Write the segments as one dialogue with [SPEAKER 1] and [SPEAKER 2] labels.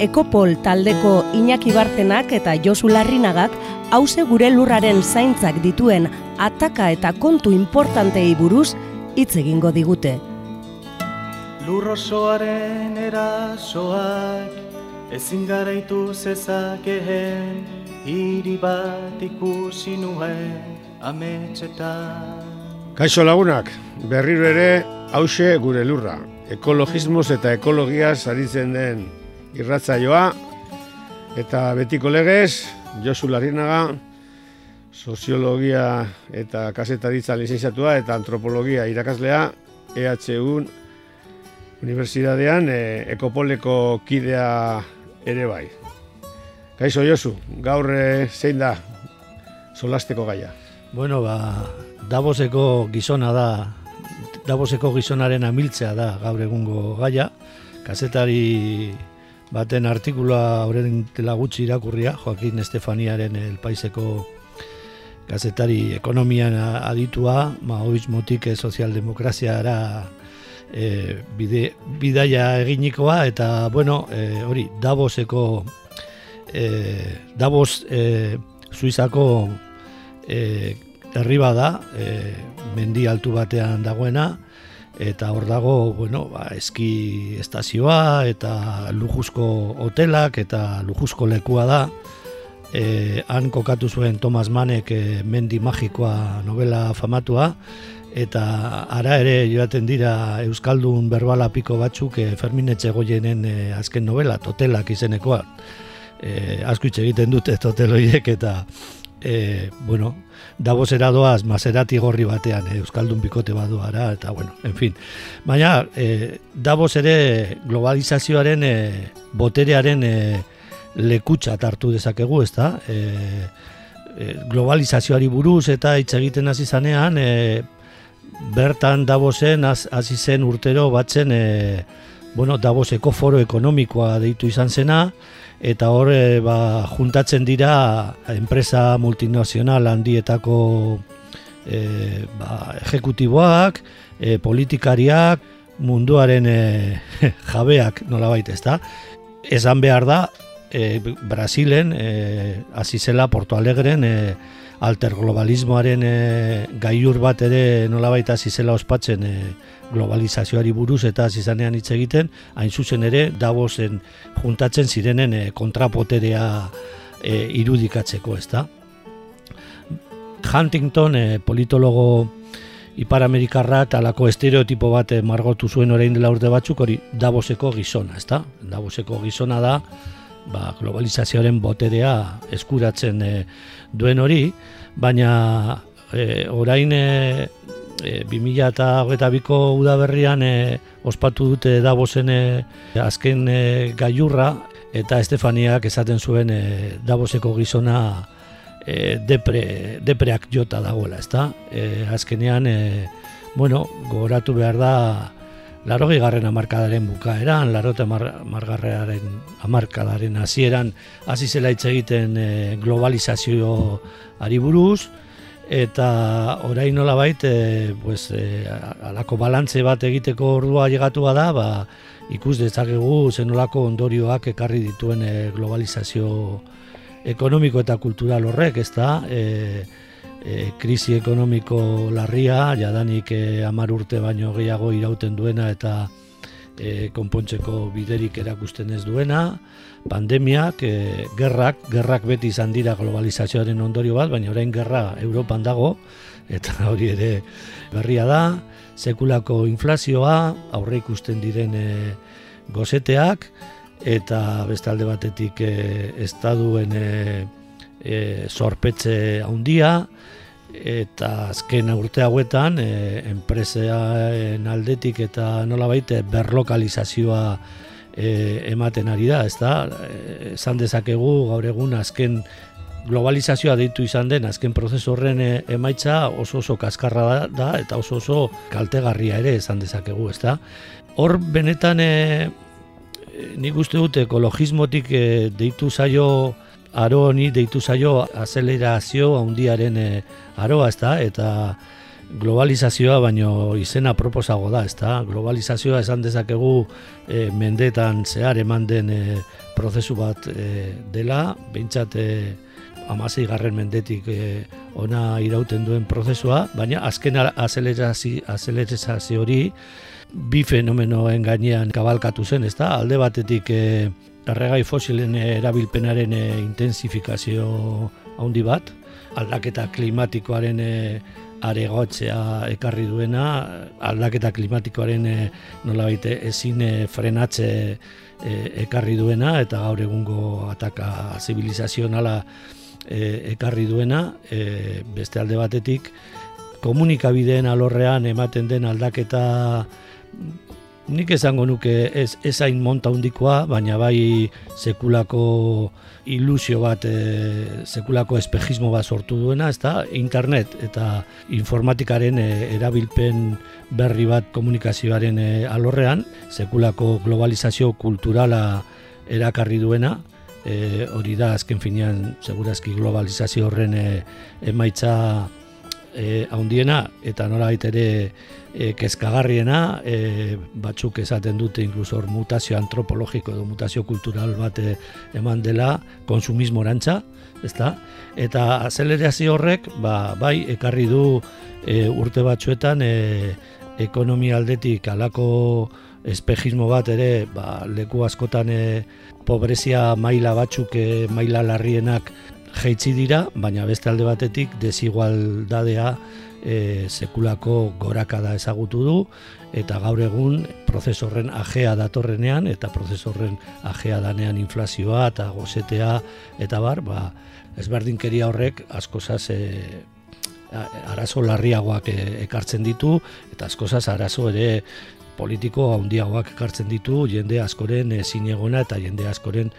[SPEAKER 1] Ekopol taldeko Iñaki Bartenak eta Josu Larrinagak hause gure lurraren zaintzak dituen ataka eta kontu importantei buruz hitz egingo digute.
[SPEAKER 2] Lurrosoaren erasoak ezin garaitu zezakeen hiri bat ikusi nuen ametxetan.
[SPEAKER 3] Kaixo lagunak, berriro ere hause gure lurra. Ekologismoz eta ekologia aritzen den irratzaioa eta betiko legez Josu Larinaga soziologia eta kasetaritza lizenziatua eta antropologia irakaslea EHU Unibertsitatean e, ekopoleko kidea ere bai. Kaixo Josu, gaur e, zein da solasteko gaia?
[SPEAKER 4] Bueno, ba, Davoseko gizona da, Davoseko gizonaren amiltzea da gaur egungo gaia. Kazetari baten artikula horren dela gutxi irakurria, Joaquin Estefaniaren el paiseko gazetari ekonomian aditua, ma hoiz motik sozialdemokraziara e, bide, bidaia eginikoa, eta bueno, e, hori, Davoseko e, Davos e, Suizako e, herri bada, e, mendi altu batean dagoena, eta hor dago, bueno, ba, eski estazioa eta lujuzko hotelak eta lujuzko lekua da. E, han kokatu zuen Thomas Mannek e, Mendi Magikoa novela famatua eta ara ere joaten dira Euskaldun berbala piko batzuk e, Fermin Etxegoienen e, azken novela, Totelak izenekoa. E, asko egiten dute Toteloiek eta e, bueno, Davosera doaz Maserati gorri batean, eh, Euskaldun bikote baduara, eta bueno, en fin. Baina, eh, Davos ere globalizazioaren eh, boterearen eh, lekutsa hartu dezakegu, ezta? Eh, eh, globalizazioari buruz eta hitz egiten hasi zanean, eh, bertan Davosen hasi zen urtero batzen eh, bueno, Davoseko foro ekonomikoa deitu izan zena, eta hor e, ba, juntatzen dira enpresa multinazional handietako e, ba, ejekutiboak, e, politikariak, munduaren e, jabeak nola baita ez da. Esan behar da, e, Brasilen, e, azizela Porto Alegren, e, alterglobalismoaren e, gaiur bat ere nolabait hasi ospatzen e, globalizazioari buruz eta izanean hitz egiten, hain zuzen ere Davosen juntatzen zirenen e, kontrapoterea e, irudikatzeko, ezta. Huntington e, politologo Iparamerikarra eta alako estereotipo bat margotu zuen orain dela urte batzuk hori Davoseko gizona, ezta? Davoseko gizona da ba, globalizazioaren boterea eskuratzen e, duen hori, baina e, orain e, e, 2008ko udaberrian e, ospatu dute Davosen e, azken e, gaiurra eta Estefaniak esaten zuen e, Davoseko gizona e, depre, depreak jota dagoela, ezta? E, azkenean, e, bueno, gogoratu behar da Larogi garren amarkadaren bukaeran, larote margarrearen amarkadaren hasieran hasi zela hitz egiten e, globalizazio ari buruz, eta orain nola bait, e, pues, e, alako balantze bat egiteko ordua llegatua da, ba, ikus dezakegu zenolako ondorioak ekarri dituen e, globalizazio ekonomiko eta kultural horrek, ez da, e, e, krisi ekonomiko larria, jadanik e, amar urte baino gehiago irauten duena eta e, konpontzeko biderik erakusten ez duena, pandemiak, e, gerrak, gerrak beti izan dira globalizazioaren ondorio bat, baina orain gerra Europan dago, eta hori ere berria da, sekulako inflazioa, aurre ikusten diren e, gozeteak, eta bestalde batetik e, estaduen e, e, sorpetze handia, eta azken urte hauetan e, enpresean aldetik eta nolabait e, berlokalizazioa e, ematen ari da, ez da? E, esan dezakegu gaur egun azken globalizazioa deitu izan den azken prozesu horren e, emaitza oso oso kaskarra da, da eta oso oso kaltegarria ere esan dezakegu, ez da? Hor benetan e, nik uste dut ekologismotik e, deitu zaio aro honi deitu zaio azelerazio handiaren e, aroa, ezta? Eta globalizazioa baino izena proposago da, ezta? Globalizazioa esan dezakegu e, mendetan zehar eman den e, prozesu bat e, dela, behintzat e, amasei garren mendetik e, ona irauten duen prozesua, baina azken azelerazio hori bi fenomenoen gainean kabalkatu zen, ezta? Alde batetik e, erregai fosilen erabilpenaren e, intensifikazio handi bat, aldaketa klimatikoaren e, aregotzea ekarri duena, aldaketa klimatikoaren e, nolabait ezin frenatze e, ekarri duena eta gaur egungo ataka zibilizazionala e, ekarri duena, e, beste alde batetik komunikabideen alorrean ematen den aldaketa nik esango nuke ez ezain monta hundikoa, baina bai sekulako ilusio bat, e, sekulako espejismo bat sortu duena, ezta? Internet eta informatikaren e, erabilpen berri bat komunikazioaren e, alorrean, sekulako globalizazio kulturala erakarri duena, e, hori da azken finean segurazki globalizazio horren e, emaitza e, haundiena eta nola ere e, kezkagarriena, e, batzuk esaten dute inkluso hor mutazio antropologiko edo mutazio kultural bat e, eman dela konsumismo erantza, ezta? Eta azelerazio horrek, ba, bai, ekarri du e, urte batzuetan e, ekonomia aldetik alako espejismo bat ere, ba, leku askotan e, pobrezia maila batzuk, e, maila larrienak jeitzi dira, baina beste alde batetik desigualdadea e, sekulako gorakada ezagutu du eta gaur egun prozesorren ajea datorrenean eta prozesorren ajea danean inflazioa eta gozetea eta bar, ba, ezberdinkeria horrek askozaz e, arazo larriagoak e, ekartzen ditu eta askozaz arazo ere politiko handiagoak ekartzen ditu jende askoren ezin egona eta jende askoren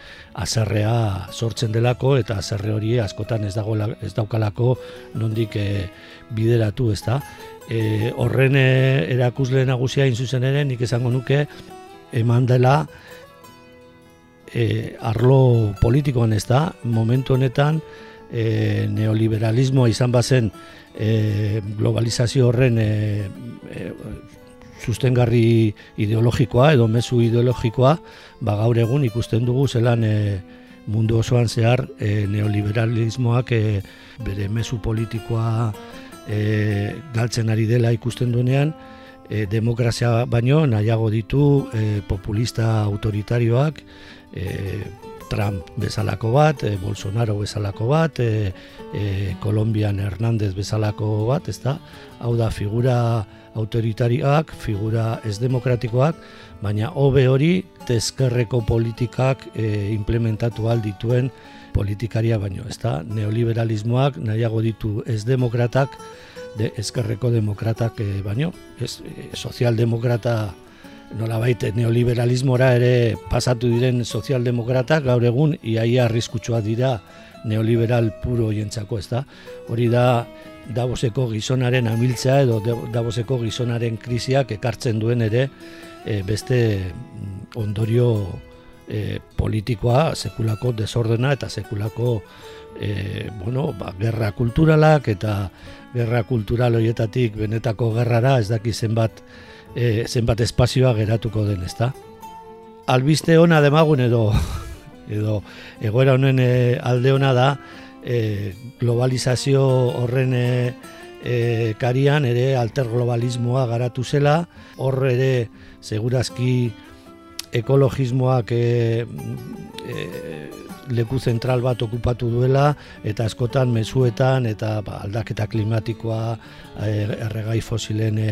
[SPEAKER 4] azerrea sortzen delako eta azerre hori askotan ez dago ez daukalako nondik e, bideratu, ez da. E, horren erakusle nagusia zuzen ere, nik esango nuke eman dela e, arlo politikoan, ez da. Momentu honetan e, neoliberalismoa izan bazen e, globalizazio horren e, e, sustengarri ideologikoa edo mezu ideologikoa, ba gaur egun ikusten dugu zelan e, mundu osoan zehar e, neoliberalismoak e, bere mezu politikoa e, galtzen ari dela ikusten duenean, e, demokrazia baino nahiago ditu e, populista autoritarioak, e, Trump bezalako bat, e, Bolsonaro bezalako bat, e, e, Kolombian Hernández bezalako bat, ez da? Hau da, figura autoritarioak, figura ez demokratikoak, baina hobe hori tezkerreko politikak e, implementatu aldituen politikaria baino, ez da? Neoliberalismoak nahiago ditu ez demokratak, de ezkerreko demokratak e, baino, ez, e, sozialdemokrata nola baite neoliberalismora ere pasatu diren sozialdemokratak gaur egun iaia arriskutsua dira neoliberal puro jentzako, ez da? Hori da Davoseko gizonaren amiltzea edo Davoseko gizonaren krisiak ekartzen duen ere e, beste mm, ondorio e, politikoa, sekulako desordena eta sekulako e, bueno, ba, gerra kulturalak eta gerra kultural horietatik benetako gerrara ez daki zenbat e, zenbat espazioa geratuko den, ezta? Albiste ona demagun edo edo egoera honen e, alde ona da e, globalizazio horren e, e, karian ere alterglobalismoa garatu zela, hor ere segurazki ekologismoak e, e, leku zentral bat okupatu duela eta askotan mezuetan eta ba, aldaketa klimatikoa erregai fosilen e,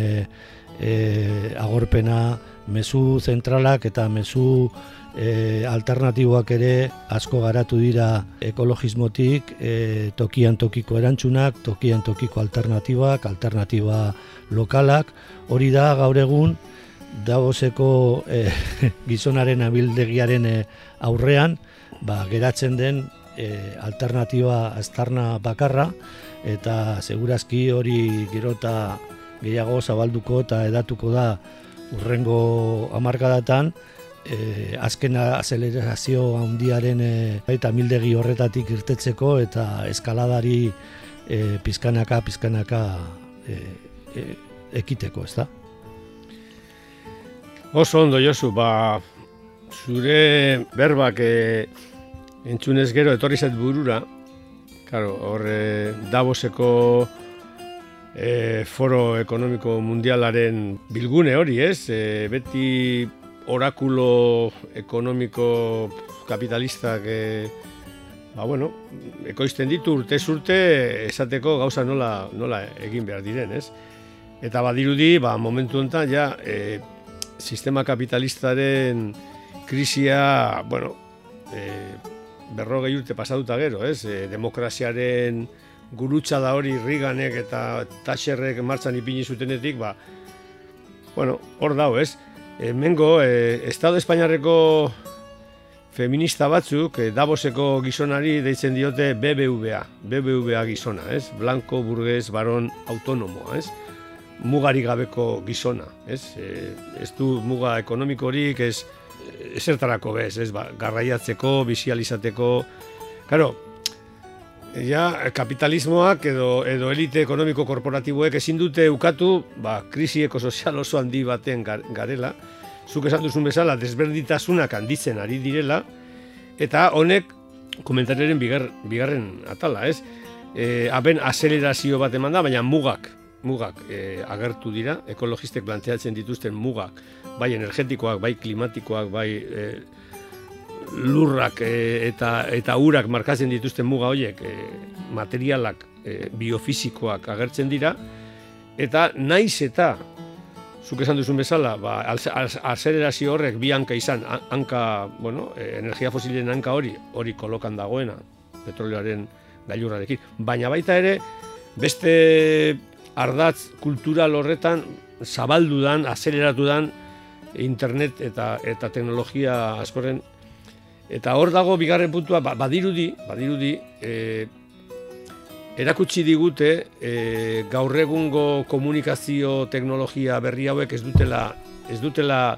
[SPEAKER 4] agorpena mezu zentralak eta mezu e, alternatiboak ere asko garatu dira ekologismotik, e, tokian tokiko erantzunak, tokian tokiko alternatibak, alternatiba lokalak, hori da gaur egun Davoseko e, gizonaren abildegiaren e, aurrean, ba, geratzen den e, alternatiba aztarna bakarra, eta segurazki hori gerota gehiago zabalduko eta edatuko da urrengo amarkadatan, e, azken azelerazio handiaren e, eta mildegi horretatik irtetzeko eta eskaladari e, pizkanaka, pizkanaka e, e, ekiteko, ez da?
[SPEAKER 3] Oso ondo, Josu, ba, zure berbak e, entzunez gero etorri zait burura, Claro, hor eh, Davoseko e, foro ekonomiko mundialaren bilgune hori, ez? E, beti orakulo ekonomiko kapitalistak e, ba, bueno, ekoizten ditu urte zurte esateko gauza nola, nola egin behar diren, ez? Eta badirudi, ba, momentu honetan, ja, e, sistema kapitalistaren krisia, bueno, e, berrogei urte pasatuta gero, ez? E, demokraziaren gurutza da hori Riganek eta Thatcherrek martxan ipini zutenetik, ba, bueno, hor dago, ez? E, mengo, e, Estado Espainiarreko feminista batzuk, e, Davoseko gizonari deitzen diote BBVA, BBVA gizona, ez? Blanco, burgues, baron, autonomoa, ez? Mugari gabeko gizona, ez? E, ez du muga ekonomikorik, ez? esertarako bez, ez, ba, garraiatzeko, bizializateko, karo, ja, kapitalismoak edo, edo elite ekonomiko korporatiboek ezin dute ukatu, ba, krisi ekosozial oso handi baten garela, zuk esan duzun bezala, desberditasunak handitzen ari direla, eta honek, komentariaren bigar, bigarren atala, ez, e, aben azelerazio bat eman da, baina mugak, mugak e, agertu dira, ekologistek planteatzen dituzten mugak, bai energetikoak, bai klimatikoak, bai e, lurrak e, eta eta urak markatzen dituzten muga horiek, e, materialak, e, biofisikoak agertzen dira. Eta naiz eta zuk esan duzun bezala, ba azelerazio horrek bi hanka izan, hanka, bueno, energia fosilen hanka hori, hori kolokan dagoena petrolioaren gailurrarekin, baina baita ere beste ardatz kultural horretan zabaldu dan, azeleratu dan, internet eta eta teknologia askoren eta hor dago bigarren puntua ba, badirudi badirudi e, erakutsi digute e, gaur egungo komunikazio teknologia berri hauek ez dutela ez dutela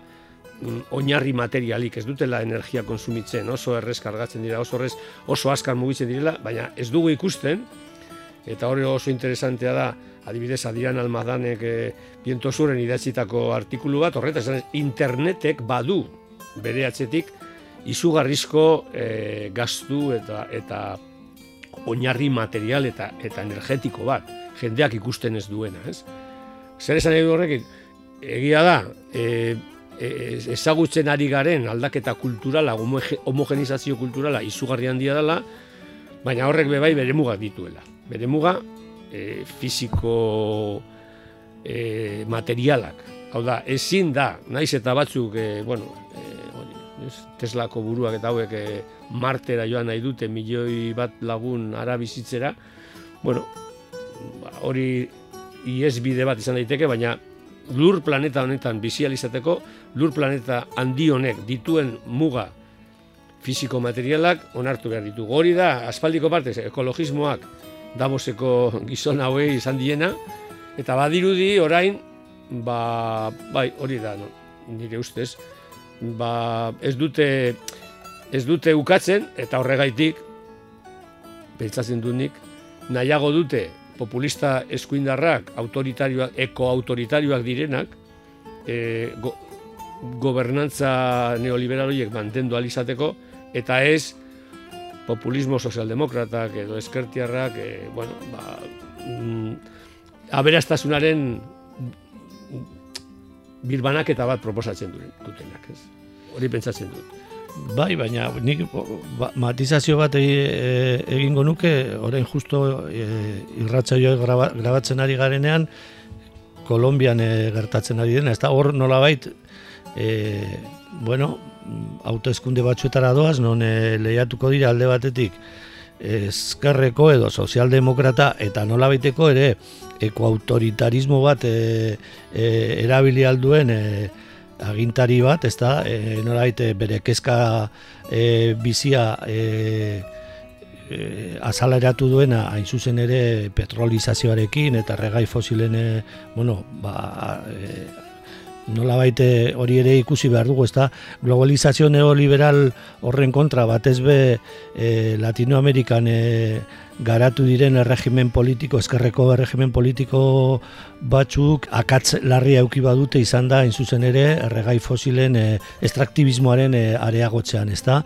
[SPEAKER 3] mm, oinarri materialik, ez dutela energia konsumitzen, oso errez kargatzen dira, oso errez, oso askar mugitzen direla, baina ez dugu ikusten, eta hori oso interesantea da, adibidez Adrian Almadanek e, eh, biento zuren idatzitako artikulu bat, horretaz, internetek badu bere atzetik izugarrizko e, gaztu eta eta oinarri material eta eta energetiko bat, jendeak ikusten ez duena, ez? Zer esan edo horrek, egia da, e, ezagutzen ari garen aldaketa kulturala, homogenizazio kulturala izugarri handia dela, baina horrek bebai bere mugak dituela. Bere muga e, fiziko e, materialak. Hau da, ezin da, naiz eta batzuk, e, bueno, e, Teslako buruak eta hauek e, martera joan nahi dute milioi bat lagun ara bizitzera, bueno, ba, hori ies bide bat izan daiteke, baina lur planeta honetan bizializateko, lur planeta handi honek dituen muga fiziko materialak onartu behar ditugu. Hori da, aspaldiko partez, ekologismoak, Davoseko gizon hauei izan diena, eta badirudi orain, ba, bai, hori da, no, nire ustez, ba, ez dute, ez dute ukatzen, eta horregaitik, pentsatzen du nik, nahiago dute populista eskuindarrak, autoritarioak, ekoautoritarioak direnak, e, go, gobernantza neoliberaloiek mantendu alizateko, eta ez, populismo sozialdemokratak edo eskertiarrak, e, bueno, ba, mm, aberastasunaren bilbanak eta bat proposatzen dutenak, ez? Hori pentsatzen dut.
[SPEAKER 4] Bai, baina nik ba, matizazio bat e, egingo nuke, orain justo e, irratzaioa grabatzen ari garenean, Kolombian e, gertatzen ari dena, ez da hor nolabait e, bueno, autoeskunde batzuetara doaz, non e, lehiatuko dira alde batetik ezkerreko edo sozialdemokrata eta nola baiteko ere ekoautoritarismo bat e, e, erabili alduen e, agintari bat, ez da, e, nola baite bere kezka e, bizia e, e, azaleratu duena hain zuzen ere petrolizazioarekin eta regai fosilen e, bueno, ba, e, nola baite hori ere ikusi behar dugu, ezta globalizazio neoliberal horren kontra batez be e, Latinoamerikan e, garatu diren erregimen politiko, eskerreko erregimen politiko batzuk akatz larria euki badute izan da, in zuzen ere, erregai fosilen e, estraktibismoaren e, areagotzean, ezta?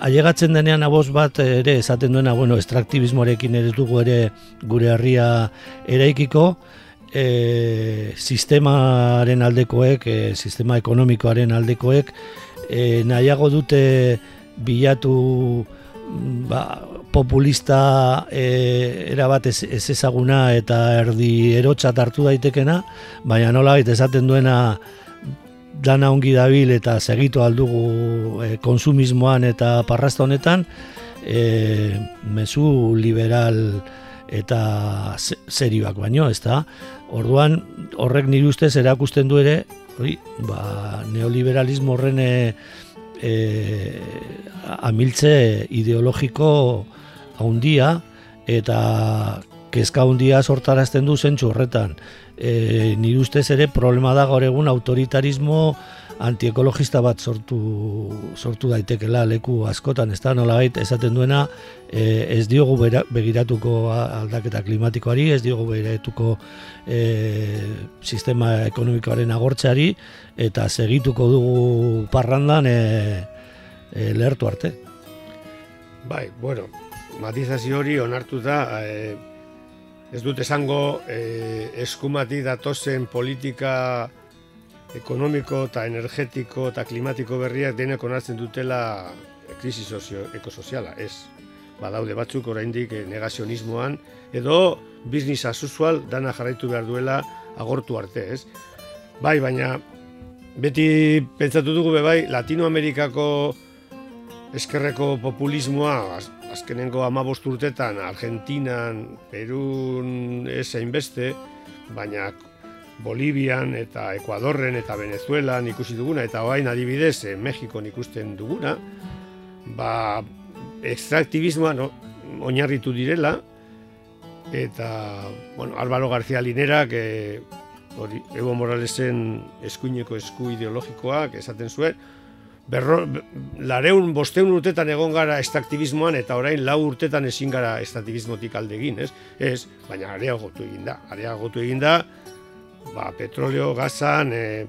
[SPEAKER 4] Ailegatzen denean aboz bat ere esaten duena, bueno, estraktibismoarekin ere dugu ere gure herria eraikiko, e, sistemaren aldekoek, e, sistema ekonomikoaren aldekoek, e, nahiago dute bilatu ba, populista e, erabat ez, ez ezaguna eta erdi erotxat hartu daitekena, baina nola esaten duena dana ongi dabil eta segitu aldugu e, konsumismoan eta parrasta honetan, e, mezu liberal eta serioak baino, ez da? Orduan, horrek nire ustez erakusten du ere, hori, ba, neoliberalismo horren e, e, amiltze ideologiko haundia, eta kezka haundia sortarazten du zentsu horretan. E, nire ustez ere problema da gaur egun autoritarismo antiekologista bat sortu sortu daitekela leku askotan, ez da nolabait esaten duena e, ez diogu begiratuko aldaketa klimatikoari, ez diogu begiratuko e, sistema ekonomikoaren agortzeari eta segituko dugu parrandan e, e, lehertu arte.
[SPEAKER 3] Bai, bueno, matizazio hori onartu da, e, ez dut esango e, eskumati datozen politika ekonomiko eta energetiko eta klimatiko berriak denek onartzen dutela krisi ekosoziala, ez. Badaude batzuk oraindik negazionismoan edo business as usual dana jarraitu behar duela agortu arte, ez. Bai, baina beti pentsatu dugu be bai Latinoamerikako eskerreko populismoa azkenengo 15 urtetan Argentinan, Perun ez hainbeste, baina Bolivian eta Ekuadorren eta Venezuelan ikusi duguna eta orain adibidez eh, Mexikon ikusten duguna ba extractivismoa no, oinarritu direla eta bueno, Álvaro García Linera que hori Evo Moralesen eskuineko esku ideologikoak esaten zuen berro, lareun bosteun urtetan egon gara extractivismoan eta orain lau urtetan ezin gara extractivismotik aldegin, ez? Ez, baina areagotu egin da, areagotu egin da, ba, petroleo, gazan, e,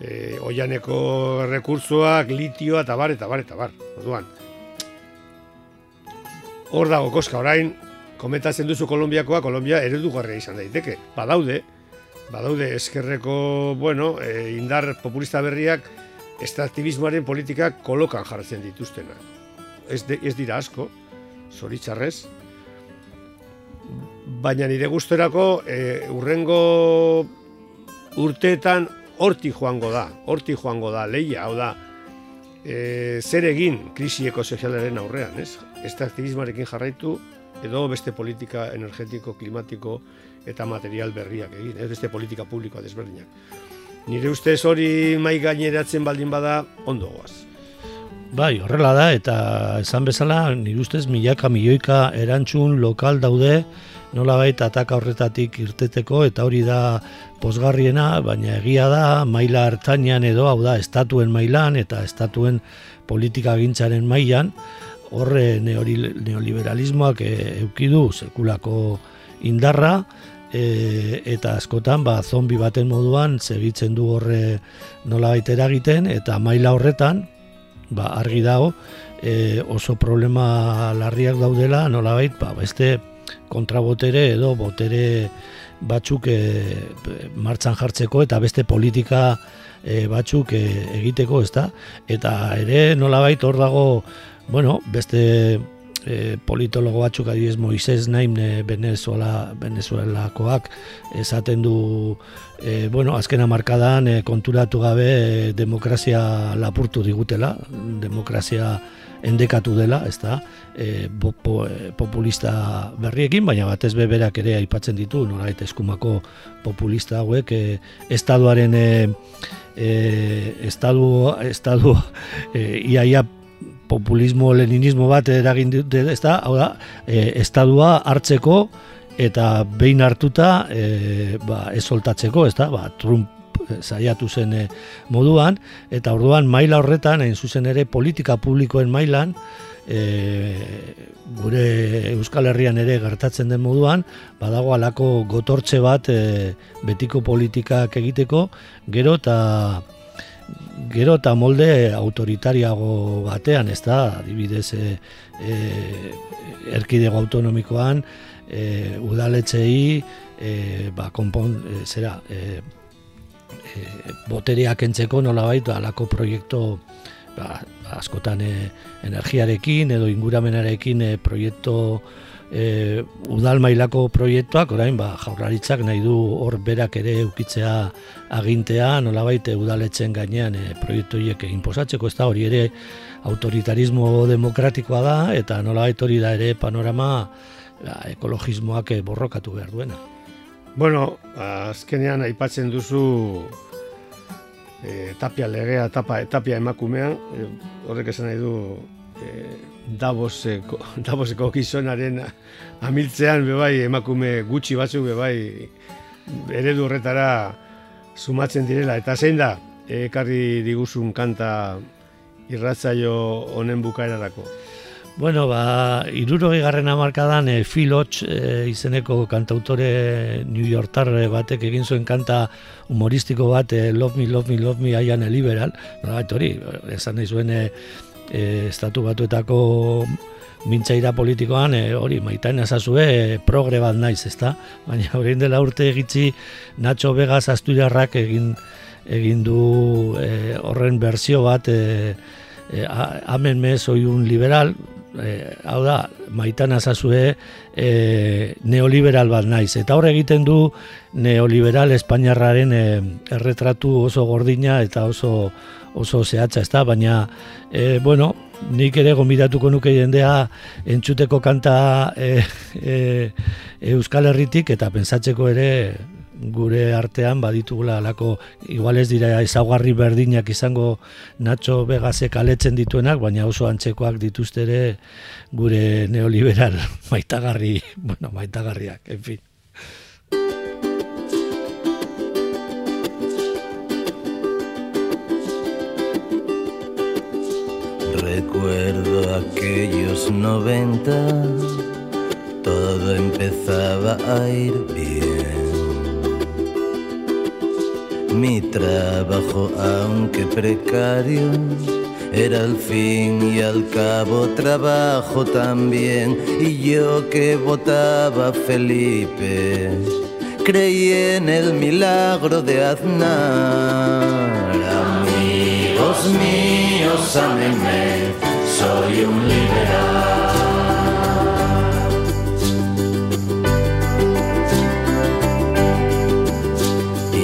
[SPEAKER 3] e, oianeko rekurtzoak, litioa, eta bar, eta bar, eta bar. Orduan, hor dago koska, orain, komentatzen duzu Kolombiakoa, Kolombia eredugarria izan daiteke. Badaude, badaude eskerreko, bueno, e, indar populista berriak, estraktivismoaren politikak kolokan jartzen dituztena. Ez, ez dira asko, zoritxarrez, baina nire gustorako e, urrengo urteetan horti joango da, horti joango da, leia, hau da, e, zer egin krisi ekosozialaren aurrean, ez? Estraktivismoarekin jarraitu, edo beste politika energetiko, klimatiko eta material berriak egin, ez beste politika publikoa desberdinak. Nire ustez hori mai gaineratzen baldin bada ondo goaz.
[SPEAKER 4] Bai, horrela da, eta esan bezala, nire ustez milaka, milioika erantzun lokal daude, nola baita ataka horretatik irteteko eta hori da posgarriena, baina egia da maila hartainan edo hau da estatuen mailan eta estatuen politika gintzaren mailan horre neoliberalismoak e, eukidu sekulako indarra e, eta askotan ba, zombi baten moduan segitzen du horre nola baita eragiten eta maila horretan ba, argi dago e, oso problema larriak daudela nola ba, beste kontrabotere edo botere batzuk e, martxan jartzeko eta beste politika e, batzuk e, egiteko, ezta? Eta ere nolabait hor dago, bueno, beste e, politologo batzuk adibidez Moises Naim e, Venezuela Venezuelakoak esaten du e, bueno, azkena markadan e, konturatu gabe e, demokrazia lapurtu digutela, demokrazia endekatu dela, ez da, e, populista berriekin, baina batez beberak ere aipatzen ditu, norait eskumako populista hauek, e, estaduaren e, e, estadu, estadu e, iaia populismo leninismo bat eragin dute, ez da, hau da, e, estadua hartzeko eta behin hartuta e, ba, ez soltatzeko, ez da, ba, Trump saiatu zen e, moduan, eta orduan maila horretan, hain zuzen ere politika publikoen mailan, e, gure Euskal Herrian ere gertatzen den moduan, badago alako gotortze bat e, betiko politikak egiteko, gero eta gero eta molde autoritariago batean, ez da, adibidez, e, e, erkidego autonomikoan, e, udaletxei, e, ba, konpon, e, zera, e, e, botereak entzeko nola baita, alako proiektu, ba, askotan e, energiarekin edo inguramenarekin e, proiektu e, udal mailako proiektuak, orain ba, jaurlaritzak nahi du hor berak ere ukitzea agintea, nolabait e, udaletzen gainean e, proiektu horiek inposatzeko, ez da hori ere autoritarismo demokratikoa da, eta nolabait hori da ere panorama ba, ekologismoak e, borrokatu behar duena.
[SPEAKER 3] Bueno, azkenean aipatzen duzu e, tapia legea, tapa, tapia emakumean, e, horrek esan nahi du e, Davoseko, Davoseko gizonaren amiltzean bebai emakume gutxi batzuk bebai eredu horretara sumatzen direla. Eta zein da, ekarri diguzun kanta irratzaio honen bukaerarako?
[SPEAKER 4] Bueno, ba, irurogei garren amarkadan e, Phil e, izeneko kantautore New Yorker batek egin zuen kanta humoristiko bat e, Love Me, Love Me, Love Me, I am a liberal. No, hori, esan nahi zuen e, e, estatu batuetako mintzaira politikoan e, hori maitain ezazue e, progre bat naiz, ezta? Baina horrein dela urte egitzi Nacho Vegas Asturiarrak egin egin du e, horren berzio bat e, e, amen mez un liberal e, hau da, maitan azazue e, neoliberal bat naiz. Eta hor egiten du neoliberal espainiarraren e, erretratu oso gordina eta oso oso zehatza, ez da, baina, e, bueno, nik ere gombidatuko nuke jendea entzuteko kanta e, e, Euskal Herritik eta pentsatzeko ere gure artean baditugula alako igual ez dira ezaugarri berdinak izango Nacho Vegasek aletzen dituenak, baina oso antzekoak dituzte ere gure neoliberal maitagarri, bueno, maitagarriak, en fin.
[SPEAKER 5] Recuerdo aquellos 90, todo empezaba a ir bien. Mi trabajo, aunque precario, era al fin y al cabo trabajo también. Y yo que votaba Felipe, creí en el milagro de Aznar. Amigos míos, ámenme, soy un liberal.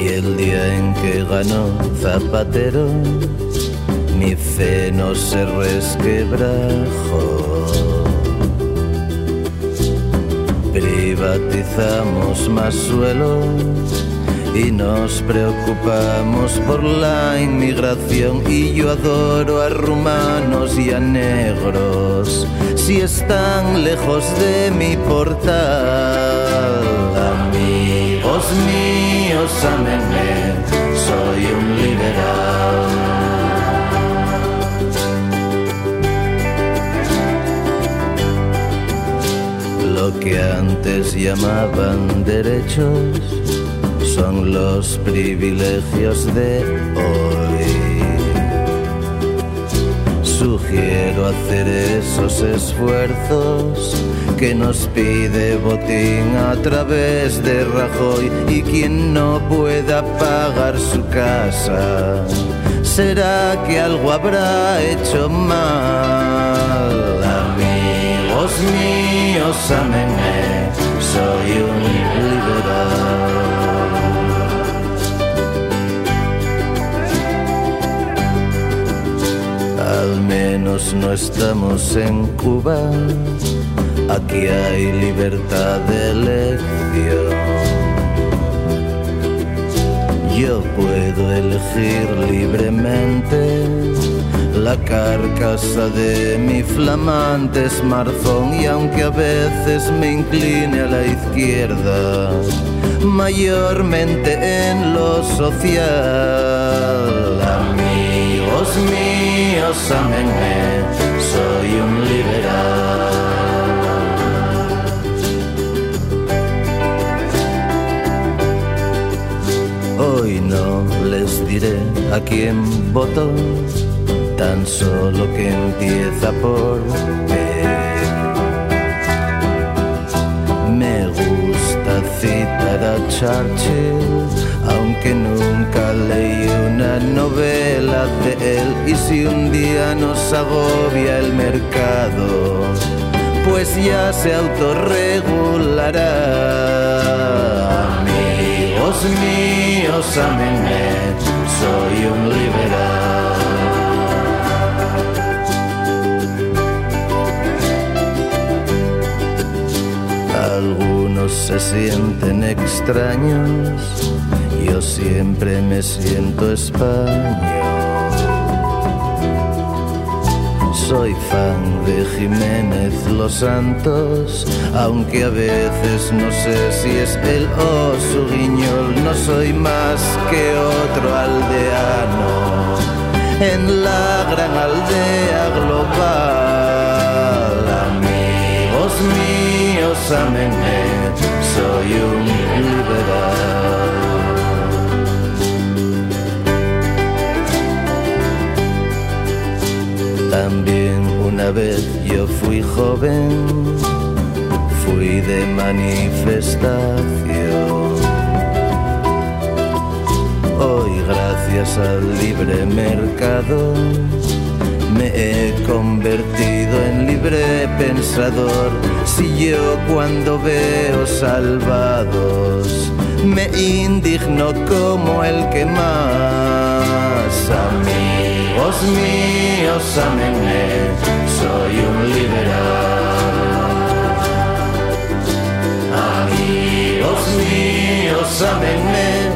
[SPEAKER 5] el día en que ganó Zapatero, mi fe no se resquebrajó. Privatizamos más suelo y nos preocupamos por la inmigración. Y yo adoro a rumanos y a negros. Si están lejos de mi portal. Amigos míos amenme soy un liberal. Lo que antes llamaban derechos son los privilegios de hoy. Sugiero hacer esos esfuerzos que nos pide Botín a través de Rajoy y quien no pueda pagar su casa. ¿Será que algo habrá hecho mal? Amigo Amigos míos, amenme, soy un menos no estamos en Cuba, aquí hay libertad de elección. Yo puedo elegir libremente la carcasa de mi flamante smartphone y aunque a veces me incline a la izquierda, mayormente en lo social, amigos míos, amenme, soy un liberal. Hoy no les diré a quién voto, tan solo que empieza por P. Me gusta citar a Churchill, de él. Y si un día nos agobia el mercado, pues ya se autorregulará. Amigos míos, amenme, soy un liberal. Algunos se sienten extraños, yo siempre me siento español. Soy fan de Jiménez Los Santos, aunque a veces no sé si es él o su guiñol, no soy más que otro aldeano en la gran aldea global. Amigos míos, amenme, soy un liberal. Una vez yo fui joven, fui de manifestación. Hoy gracias al libre mercado me he convertido en libre pensador. Si yo cuando veo salvados me indigno como el que más Dios mío, ámenme, soy un liberal. Ah, Amigos míos, ámenme.